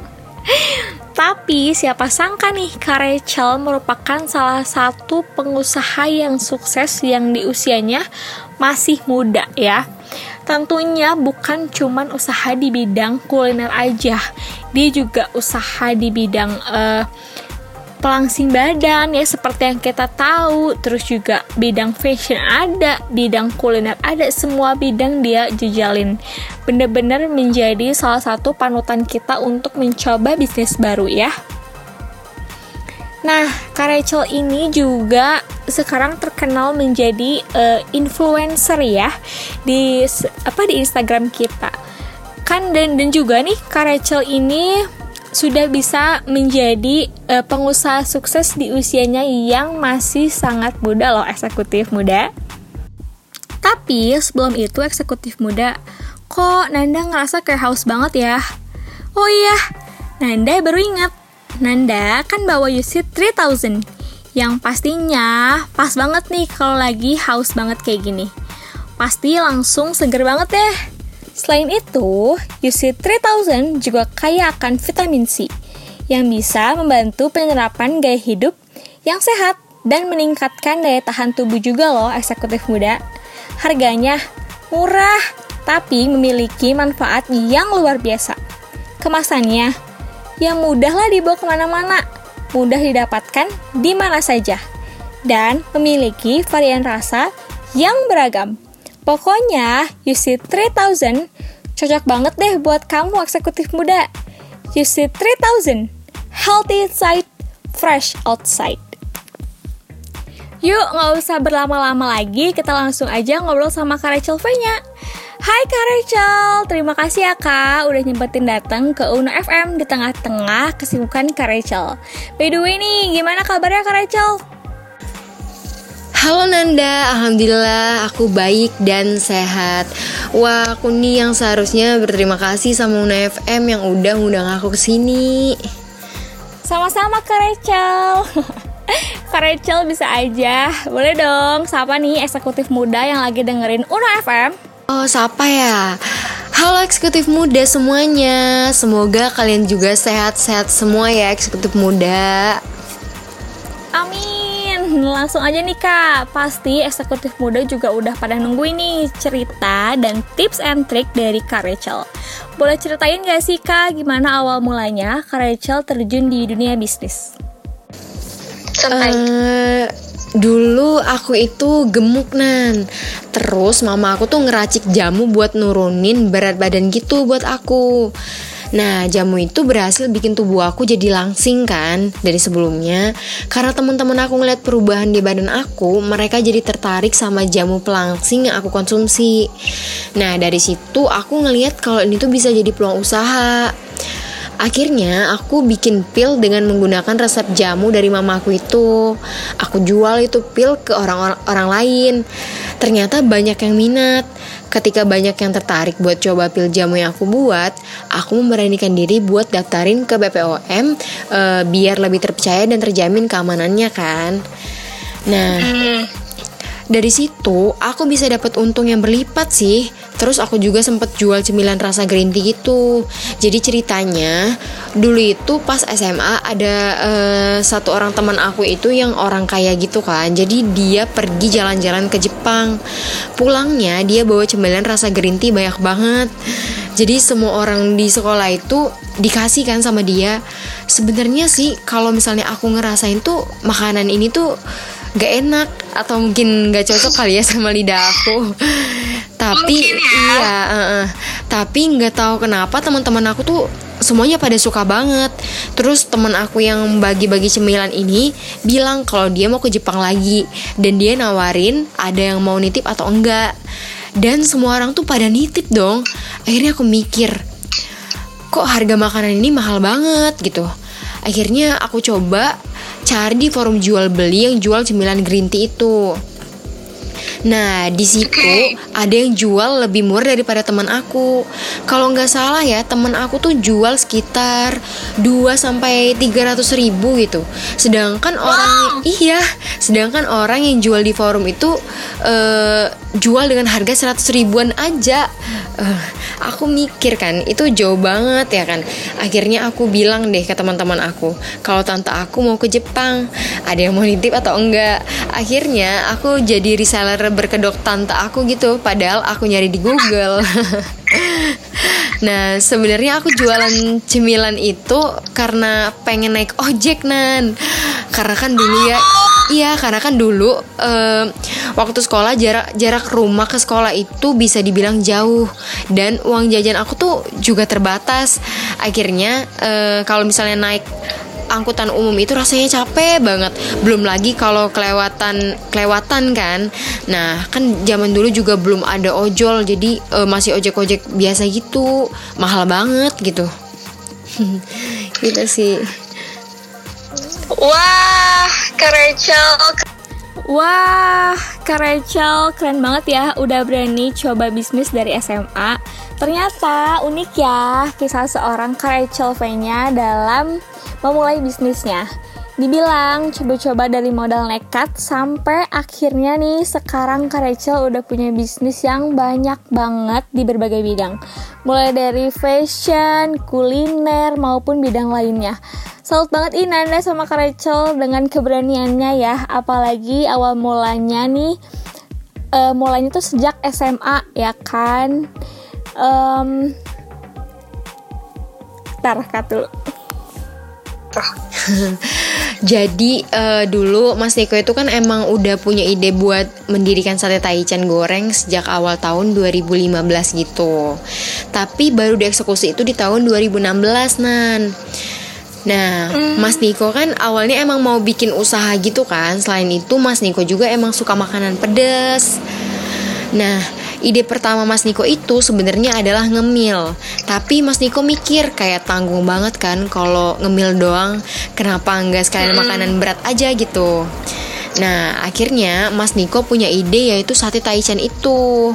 Tapi siapa sangka nih Kak Rachel merupakan salah satu pengusaha yang sukses yang di usianya masih muda ya. Tentunya bukan cuman usaha di bidang kuliner aja. Dia juga usaha di bidang uh, pelangsing badan ya seperti yang kita tahu. Terus juga bidang fashion ada bidang kuliner ada. Semua bidang dia jejalin. Bener-bener menjadi salah satu panutan kita untuk mencoba bisnis baru ya. Nah, Kak Rachel ini juga sekarang terkenal menjadi uh, influencer ya di apa di Instagram kita. Kan dan dan juga nih Kak Rachel ini sudah bisa menjadi uh, pengusaha sukses di usianya yang masih sangat muda loh eksekutif muda. Tapi sebelum itu eksekutif muda, kok Nanda ngerasa kayak haus banget ya? Oh iya, Nanda baru ingat. Nanda kan bawa UC 3000 yang pastinya pas banget nih kalau lagi haus banget kayak gini. Pasti langsung seger banget deh. Selain itu, UC 3000 juga kaya akan vitamin C yang bisa membantu penerapan gaya hidup yang sehat dan meningkatkan daya tahan tubuh juga loh eksekutif muda. Harganya murah, tapi memiliki manfaat yang luar biasa. Kemasannya, yang mudahlah dibawa ke mana-mana, mudah didapatkan di mana saja, dan memiliki varian rasa yang beragam. Pokoknya, UC 3000 cocok banget deh buat kamu eksekutif muda. UC 3000, healthy inside, fresh outside. Yuk, nggak usah berlama-lama lagi, kita langsung aja ngobrol sama Kak Rachel V-nya. Hai Kak Rachel, terima kasih ya Kak udah nyempetin datang ke Uno FM di tengah-tengah kesibukan Kak Rachel. By the way nih, gimana kabarnya Kak Rachel? Halo Nanda, Alhamdulillah aku baik dan sehat. Wah aku nih yang seharusnya berterima kasih sama Una FM yang udah ngundang aku ke sini Sama-sama Kak Rachel. Kak Rachel bisa aja. Boleh dong, siapa nih eksekutif muda yang lagi dengerin Uno FM? Oh siapa ya? Halo eksekutif muda semuanya. Semoga kalian juga sehat-sehat semua ya eksekutif muda. Amin langsung aja nih kak. Pasti eksekutif muda juga udah pada nungguin nih cerita dan tips and trick dari Kak Rachel. Boleh ceritain gak sih kak gimana awal mulanya Kak Rachel terjun di dunia bisnis? Uh, dulu aku itu gemuk nan. Terus mama aku tuh ngeracik jamu buat nurunin berat badan gitu buat aku Nah, jamu itu berhasil bikin tubuh aku jadi langsing kan dari sebelumnya. Karena teman-teman aku ngeliat perubahan di badan aku, mereka jadi tertarik sama jamu pelangsing yang aku konsumsi. Nah, dari situ aku ngeliat kalau ini tuh bisa jadi peluang usaha. Akhirnya aku bikin pil dengan menggunakan resep jamu dari mamaku itu. Aku jual itu pil ke orang-orang lain. Ternyata banyak yang minat. Ketika banyak yang tertarik buat coba pil jamu yang aku buat, aku memberanikan diri buat daftarin ke BPOM e, eh, biar lebih terpercaya dan terjamin keamanannya kan. Nah, dari situ aku bisa dapat untung yang berlipat sih Terus aku juga sempet jual cemilan rasa green tea gitu. Jadi ceritanya dulu itu pas SMA ada uh, satu orang teman aku itu yang orang kaya gitu kan. Jadi dia pergi jalan-jalan ke Jepang. Pulangnya dia bawa cemilan rasa green tea banyak banget. Jadi semua orang di sekolah itu dikasih kan sama dia. Sebenarnya sih kalau misalnya aku ngerasain tuh makanan ini tuh gak enak atau mungkin gak cocok kali ya sama lidah aku. Tapi ya. iya uh, uh, tapi nggak tahu kenapa teman-teman aku tuh semuanya pada suka banget. Terus teman aku yang bagi-bagi cemilan ini bilang kalau dia mau ke Jepang lagi. Dan dia nawarin ada yang mau nitip atau enggak. Dan semua orang tuh pada nitip dong. Akhirnya aku mikir kok harga makanan ini mahal banget? gitu akhirnya aku coba cari di forum jual beli yang jual cemilan green tea itu Nah, di situ ada yang jual lebih murah daripada teman aku. Kalau nggak salah ya, teman aku tuh jual sekitar 2 sampai 300 ribu gitu. Sedangkan orang iya, sedangkan orang yang jual di forum itu eh, jual dengan harga 100 ribuan aja. Eh, aku mikir kan, itu jauh banget ya kan. Akhirnya aku bilang deh ke teman-teman aku, kalau tante aku mau ke Jepang, ada yang mau nitip atau enggak. Akhirnya aku jadi reseller berkedok tante aku gitu, padahal aku nyari di Google. Nah, sebenarnya aku jualan cemilan itu karena pengen naik ojek nan. Karena kan dulu ya, iya karena kan dulu eh, waktu sekolah jarak jarak rumah ke sekolah itu bisa dibilang jauh. Dan uang jajan aku tuh juga terbatas. Akhirnya eh, kalau misalnya naik angkutan umum itu rasanya capek banget. Belum lagi kalau kelewatan kelewatan kan. Nah kan zaman dulu juga belum ada ojol jadi eh, masih ojek ojek biasa gitu. Mahal banget gitu. Gitu sih Wah, Kak Rachel. Wah, Kak Rachel keren banget ya udah berani coba bisnis dari SMA. Ternyata unik ya kisah seorang Kak Rachel V-nya dalam memulai bisnisnya. Dibilang coba-coba dari modal nekat sampai akhirnya nih sekarang Kak Rachel udah punya bisnis yang banyak banget di berbagai bidang. Mulai dari fashion, kuliner maupun bidang lainnya. Salut banget ini Nanda sama Kak Rachel dengan keberaniannya ya Apalagi awal mulanya nih eh, Mulanya tuh sejak SMA ya kan Bentar, cut dulu Jadi eh, dulu Mas Niko itu kan emang udah punya ide buat mendirikan sate taichan goreng sejak awal tahun 2015 gitu. Tapi baru dieksekusi itu di tahun 2016 nan. Nah, Mas Niko kan awalnya emang mau bikin usaha gitu kan. Selain itu Mas Niko juga emang suka makanan pedas. Nah, ide pertama Mas Niko itu sebenarnya adalah ngemil. Tapi Mas Niko mikir kayak tanggung banget kan kalau ngemil doang. Kenapa nggak sekalian makanan berat aja gitu. Nah, akhirnya Mas Niko punya ide yaitu sate taichan itu.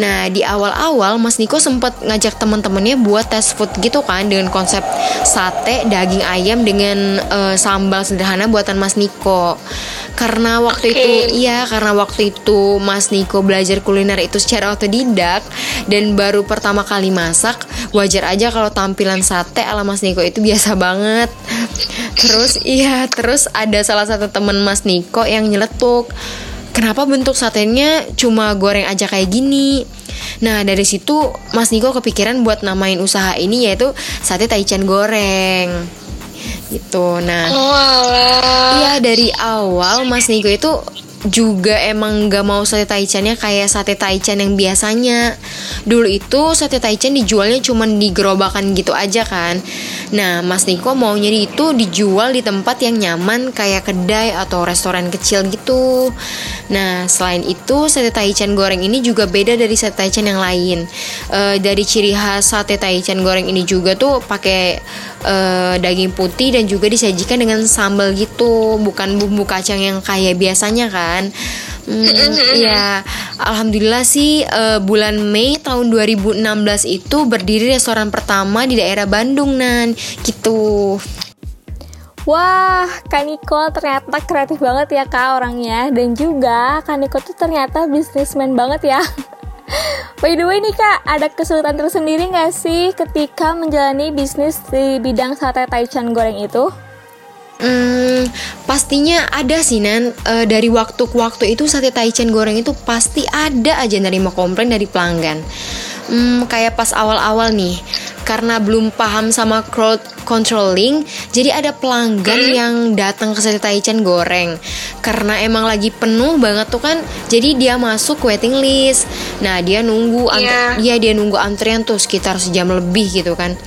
Nah, di awal-awal Mas Niko sempat ngajak teman-temannya buat tes food gitu kan dengan konsep sate daging ayam dengan eh, sambal sederhana buatan Mas Niko. Karena waktu itu iya, karena waktu itu Mas Niko belajar kuliner itu secara otodidak dan baru pertama kali masak, wajar aja kalau tampilan sate ala Mas Niko itu biasa banget. Terus iya, terus ada salah satu teman Mas Niko yang nyeletuk kenapa bentuk satenya cuma goreng aja kayak gini? Nah dari situ Mas Niko kepikiran buat namain usaha ini yaitu sate taichan goreng. Gitu. Nah iya dari awal Mas Niko itu juga emang gak mau sate taichannya kayak sate taichan yang biasanya. Dulu itu sate taichan dijualnya cuma di gerobakan gitu aja kan. Nah Mas Niko maunya itu dijual di tempat yang nyaman kayak kedai atau restoran kecil gitu. Nah selain itu sate taichan goreng ini juga beda dari sate taichan yang lain. Eh, dari ciri khas sate taichan goreng ini juga tuh pakai eh, daging putih dan juga disajikan dengan sambal gitu bukan bumbu kacang yang kayak biasanya kan Hmm, ya alhamdulillah sih eh, bulan Mei tahun 2016 itu berdiri restoran pertama di daerah Bandung nan. Gitu. Wah, Kak Niko ternyata kreatif banget ya Kak orangnya. Dan juga Kak Niko tuh ternyata bisnismen banget ya. By the way nih Kak, ada kesulitan tersendiri nggak sih ketika menjalani bisnis di bidang sate taichan goreng itu? Hmm, pastinya ada sih Nan. Eh, Dari waktu ke waktu itu sate taichan goreng itu pasti ada aja nerima komplain dari pelanggan Hmm, Kayak pas awal-awal nih. Karena belum paham sama crowd controlling Jadi ada pelanggan yang datang ke sate taichan goreng. Karena emang lagi penuh banget tuh kan Jadi dia masuk waiting list. Nah dia nunggu ant- Iya. dia nunggu antrian tuh sekitar sejam lebih gitu kan.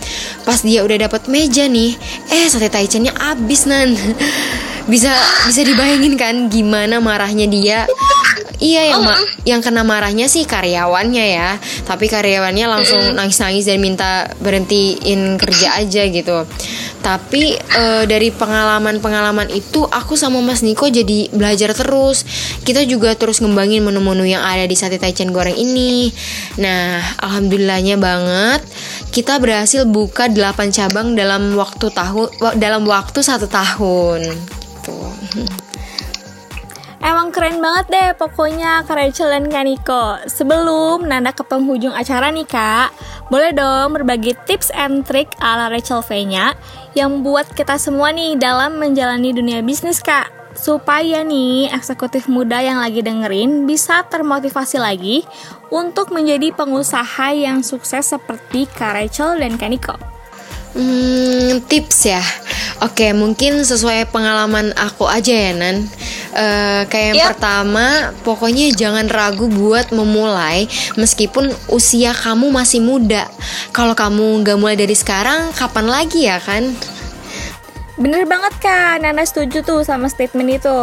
Pas dia udah dapat meja nih Eh sate taichannya abis nan bisa bisa dibayangin kan gimana marahnya dia Iya yang ma yang kena marahnya sih karyawannya ya, tapi karyawannya langsung nangis-nangis dan minta berhentiin kerja aja gitu. Tapi eh, dari pengalaman-pengalaman itu aku sama Mas Niko jadi belajar terus. Kita juga terus ngembangin menu-menu yang ada di sate taichan goreng ini. Nah, alhamdulillahnya banget kita berhasil buka 8 cabang dalam waktu tahun dalam waktu satu tahun. Gitu. Emang keren banget deh pokoknya Rachel dan Kak Niko Sebelum Nanda ke penghujung acara nih Kak Boleh dong berbagi tips and trick ala Rachel V-nya Yang buat kita semua nih dalam menjalani dunia bisnis Kak Supaya nih eksekutif muda yang lagi dengerin bisa termotivasi lagi Untuk menjadi pengusaha yang sukses seperti Kak Rachel dan Kak Niko Hmm, tips ya. Oke, mungkin sesuai pengalaman aku aja ya Nan. Eh, kayak yang Yap. pertama, pokoknya jangan ragu buat memulai meskipun usia kamu masih muda. Kalau kamu nggak mulai dari sekarang, kapan lagi ya kan? Bener banget Kak, Nanda setuju tuh sama statement itu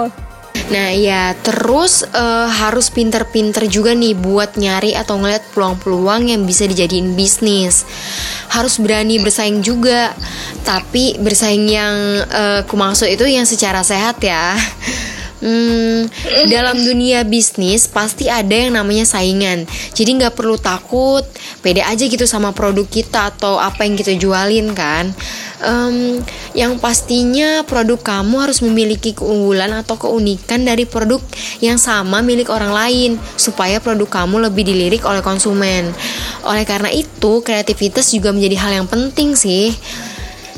Nah ya terus eh, harus pinter-pinter juga nih buat nyari atau ngeliat peluang-peluang yang bisa dijadiin bisnis. Harus berani bersaing juga, tapi bersaing yang eh, ku maksud itu yang secara sehat ya. Hmm, dalam dunia bisnis pasti ada yang namanya saingan. Jadi nggak perlu takut, pede aja gitu sama produk kita atau apa yang kita jualin kan. Em, yang pastinya produk kamu harus memiliki keunggulan atau keunikan dari produk yang sama milik orang lain supaya produk kamu lebih dilirik oleh konsumen. Oleh karena itu, kreativitas juga menjadi hal yang penting sih.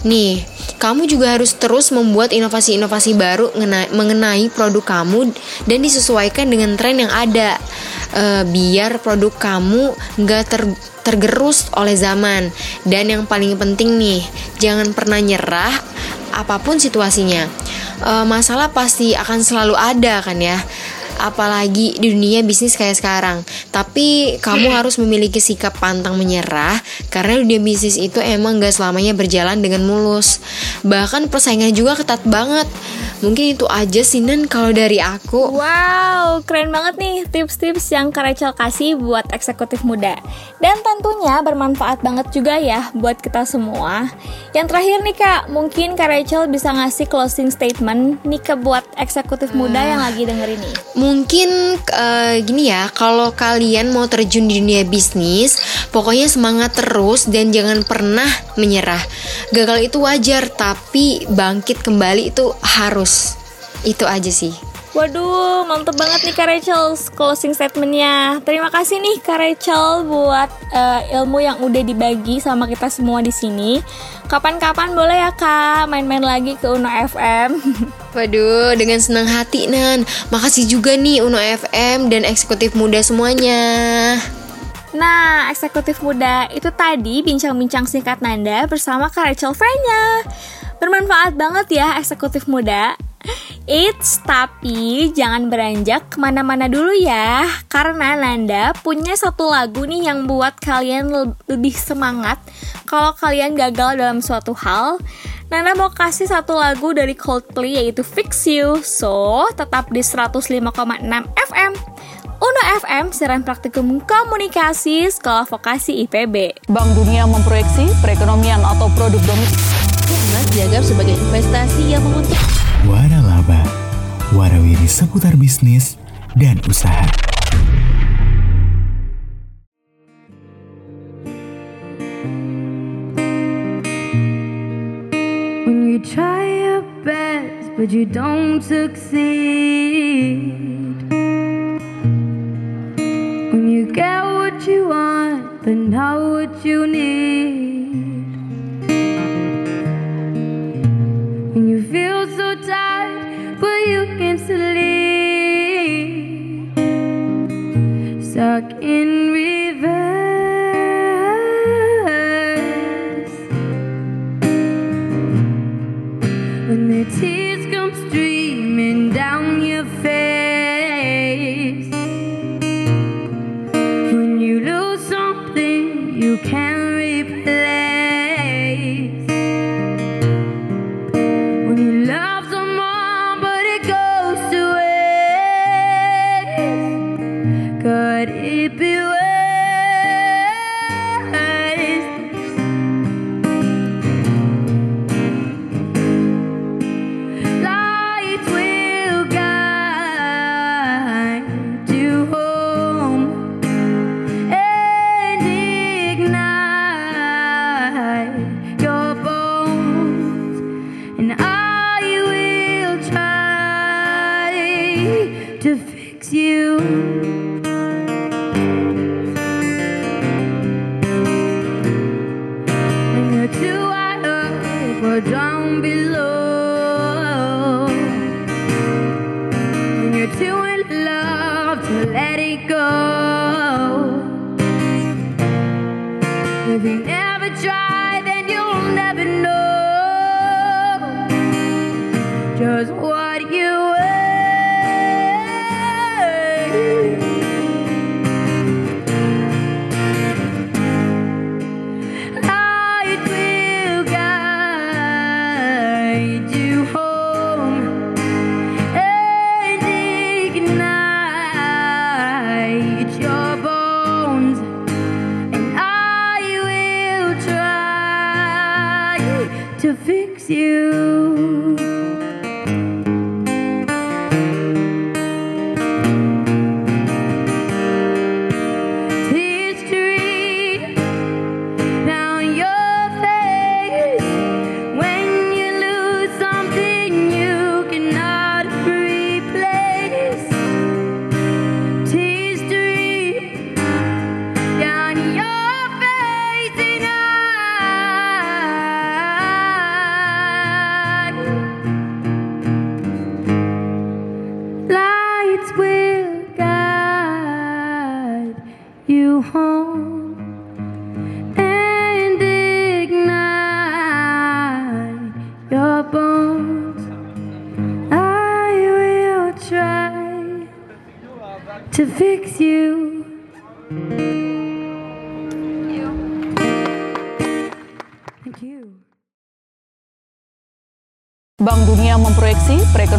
Nih, kamu juga harus terus membuat inovasi-inovasi baru ngena- mengenai produk kamu dan disesuaikan dengan tren yang ada. Eh, biar produk kamu nggak ter- tergerus oleh zaman. Dan yang paling penting nih, jangan pernah nyerah apa pun situasinya. Eh, masalah pasti akan selalu ada kan ya apalagi di dunia bisnis kayak sekarang. Tapi kamu harus memiliki sikap pantang menyerah karena dunia bisnis itu emang gak selamanya berjalan dengan mulus. Bahkan persaingan juga ketat banget. Mungkin itu aja sih Nan kalau dari aku. Wow, keren banget nih tips-tips yang Kak Rachel kasih buat eksekutif muda. Dan tentunya bermanfaat banget juga ya buat kita semua. Yang terakhir nih Kak, mungkin Kak Rachel bisa ngasih closing statement nih ke buat eksekutif muda yang lagi dengerin nih. Mungkin eh, gini ya, kalau kalian mau terjun di dunia bisnis, pokoknya semangat terus dan jangan pernah menyerah. Gagal itu wajar, tapi bangkit kembali itu harus. Itu aja sih. Waduh, mantep banget nih Kak Rachel closing statementnya. Terima kasih nih Kak Rachel buat eh, ilmu yang udah dibagi sama kita semua di sini. Kapan-kapan boleh ya Kak main-main lagi ke Uno FM. Waduh, dengan senang hati Nan. Makasih juga nih Uno FM dan eksekutif muda semuanya. Nah, eksekutif muda itu tadi bincang-bincang singkat Nanda bersama Kak Rachel Frenya. Bermanfaat banget ya eksekutif muda. Eits, tapi jangan beranjak ke mana-mana dulu ya. Karena Nanda punya satu lagu nih yang buat kalian le- lebih semangat Kalau kalian gagal dalam suatu hal. Nanda mau kasih satu lagu dari Coldplay yaitu Fix You. So, tetap di 105,6 FM Uno FM, siaran praktikum komunikasi Sekolah Vokasi IPB Bank Dunia memproyeksi perekonomian atau produk domestik. Emas dianggap sebagai investasi yang menguntungkan. Waralaba, warawiri seputar bisnis dan usaha. When you try your best but you don't succeed. When you get what you want but not what you need. When you feel so tired but you can't sleep. Stuck in reverse. When the tears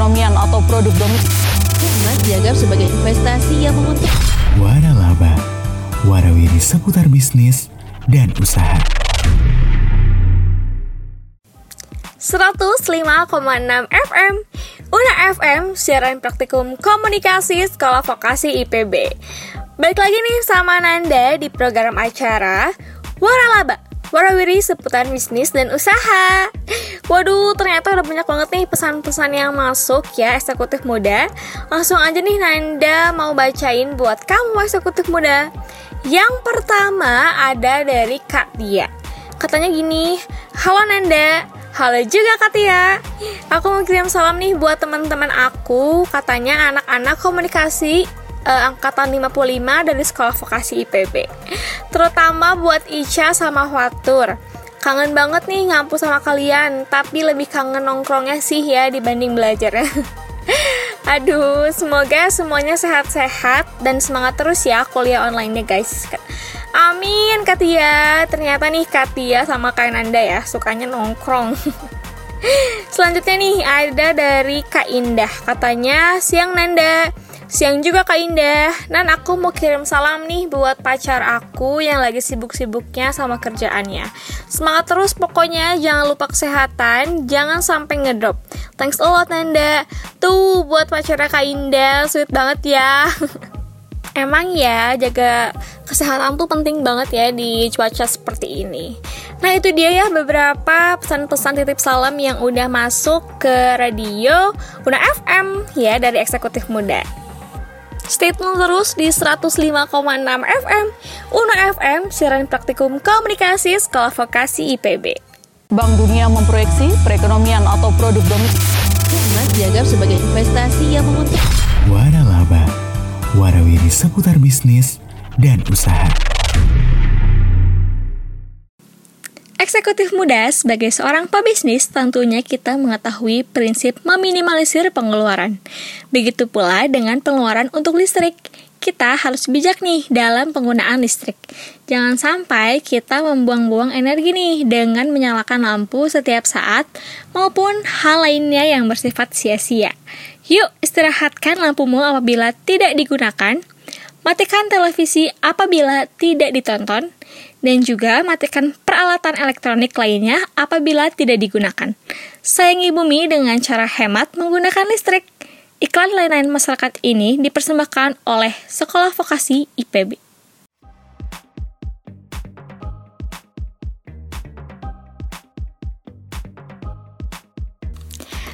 perekonomian atau produk domestik Emas dianggap sebagai investasi yang menguntungkan. Waralaba, warawiri seputar bisnis dan usaha. 105,6 FM Una FM, siaran praktikum komunikasi Sekolah Vokasi IPB Balik lagi nih sama Nanda di program acara Waralaba Warawiri seputar bisnis dan usaha. Waduh, ternyata udah banyak banget nih pesan-pesan yang masuk ya eksekutif muda. Langsung aja nih Nanda mau bacain buat kamu eksekutif muda. Yang pertama ada dari Kak Tia. Katanya gini, Halo Nanda, Halo juga Kak Tia. Aku mau kirim salam nih buat teman-teman aku. Katanya anak-anak komunikasi eh, Angkatan 55 dari Sekolah Vokasi IPB Terutama buat Ica sama Watur Kangen banget nih ngampus sama kalian Tapi lebih kangen nongkrongnya sih ya dibanding belajar Aduh, semoga semuanya sehat-sehat dan semangat terus ya kuliah online-nya guys. Amin Katia. Ternyata nih Katia sama kayak Nanda ya sukanya nongkrong. Selanjutnya nih ada dari Kak Indah. Katanya siang Nanda. Siang juga Kak Indah. Nan aku mau kirim salam nih buat pacar aku yang lagi sibuk-sibuknya sama kerjaannya. Semangat terus pokoknya, jangan lupa kesehatan, jangan sampai ngedrop. Thanks a lot Nanda. Tuh buat pacarnya Kak Indah, sweet banget ya. Emang ya, jaga kesehatan tuh penting banget ya di cuaca seperti ini. Nah itu dia ya beberapa pesan-pesan titip salam yang udah masuk ke radio Una FM ya dari Eksekutif Muda. Stay tune terus di 105,6 FM Una FM, siaran praktikum komunikasi Sekolah Vokasi IPB. Bank Dunia memproyeksi perekonomian atau produk domestik Emas dianggap sebagai investasi yang menguntungkan. Waralaba, warawiri seputar bisnis dan usaha. Eksekutif muda sebagai seorang pebisnis tentunya kita mengetahui prinsip meminimalisir pengeluaran. Begitu pula dengan pengeluaran untuk listrik. Kita harus bijak nih dalam penggunaan listrik. Jangan sampai kita membuang-buang energi nih dengan menyalakan lampu setiap saat maupun hal lainnya yang bersifat sia-sia. Yuk istirahatkan lampumu apabila tidak digunakan. Matikan televisi apabila tidak ditonton, dan juga matikan peralatan elektronik lainnya apabila tidak digunakan. Sayangi bumi dengan cara hemat menggunakan listrik. Iklan layanan masyarakat ini dipersembahkan oleh Sekolah Vokasi IPB.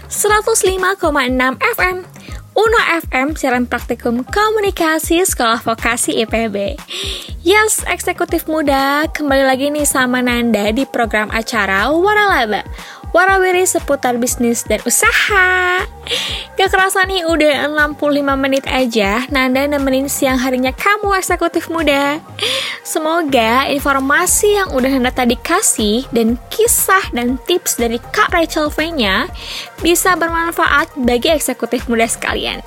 ...105,6 FM Uno FM siaran praktikum komunikasi Sekolah Vokasi IPB. Yes, eksekutif muda, kembali lagi nih sama Nanda di program acara Waralaba. Warawiri seputar bisnis dan usaha. Gak kerasa nih udah 65 menit aja Nanda nemenin siang harinya kamu eksekutif muda. Semoga informasi yang udah Nanda tadi kasih dan kisah dan tips dari Kak Rachel V-nya bisa bermanfaat bagi eksekutif muda sekalian.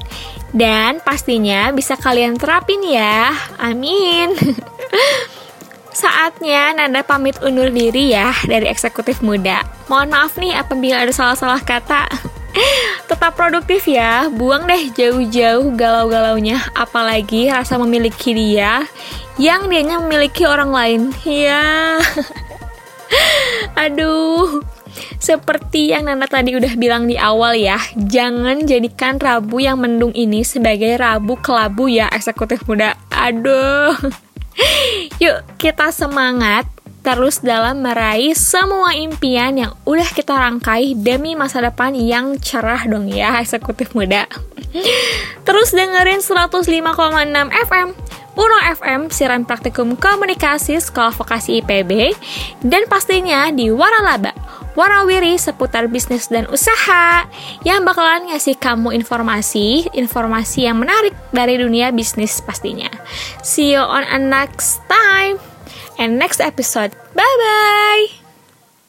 Dan pastinya bisa kalian terapin ya. Amin. Saatnya Nanda pamit undur diri ya dari eksekutif muda. Mohon maaf nih apabila ada salah-salah kata. Tetap produktif ya, buang deh jauh-jauh galau-galaunya, apalagi rasa memiliki dia yang dianya memiliki orang lain. Ya. Aduh. Seperti yang Nanda tadi udah bilang di awal ya, jangan jadikan Rabu yang mendung ini sebagai Rabu kelabu ya eksekutif muda. Aduh. Yuk, kita semangat terus dalam meraih semua impian yang udah kita rangkai demi masa depan yang cerah dong ya eksekutif muda. Terus dengerin 105,6 FM Uno FM, siaran praktikum komunikasi Sekolah Vokasi IPB, dan pastinya di Waralaba, Warawiri seputar bisnis dan usaha, yang bakalan ngasih kamu informasi, informasi yang menarik dari dunia bisnis pastinya. See you on a next time, and next episode. Bye-bye!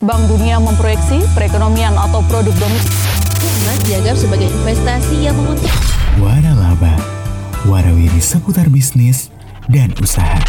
Bank Dunia memproyeksi perekonomian atau produk domestik Emas dianggap sebagai investasi yang menguntungkan. Waralaba, warawiri seputar bisnis dan usaha.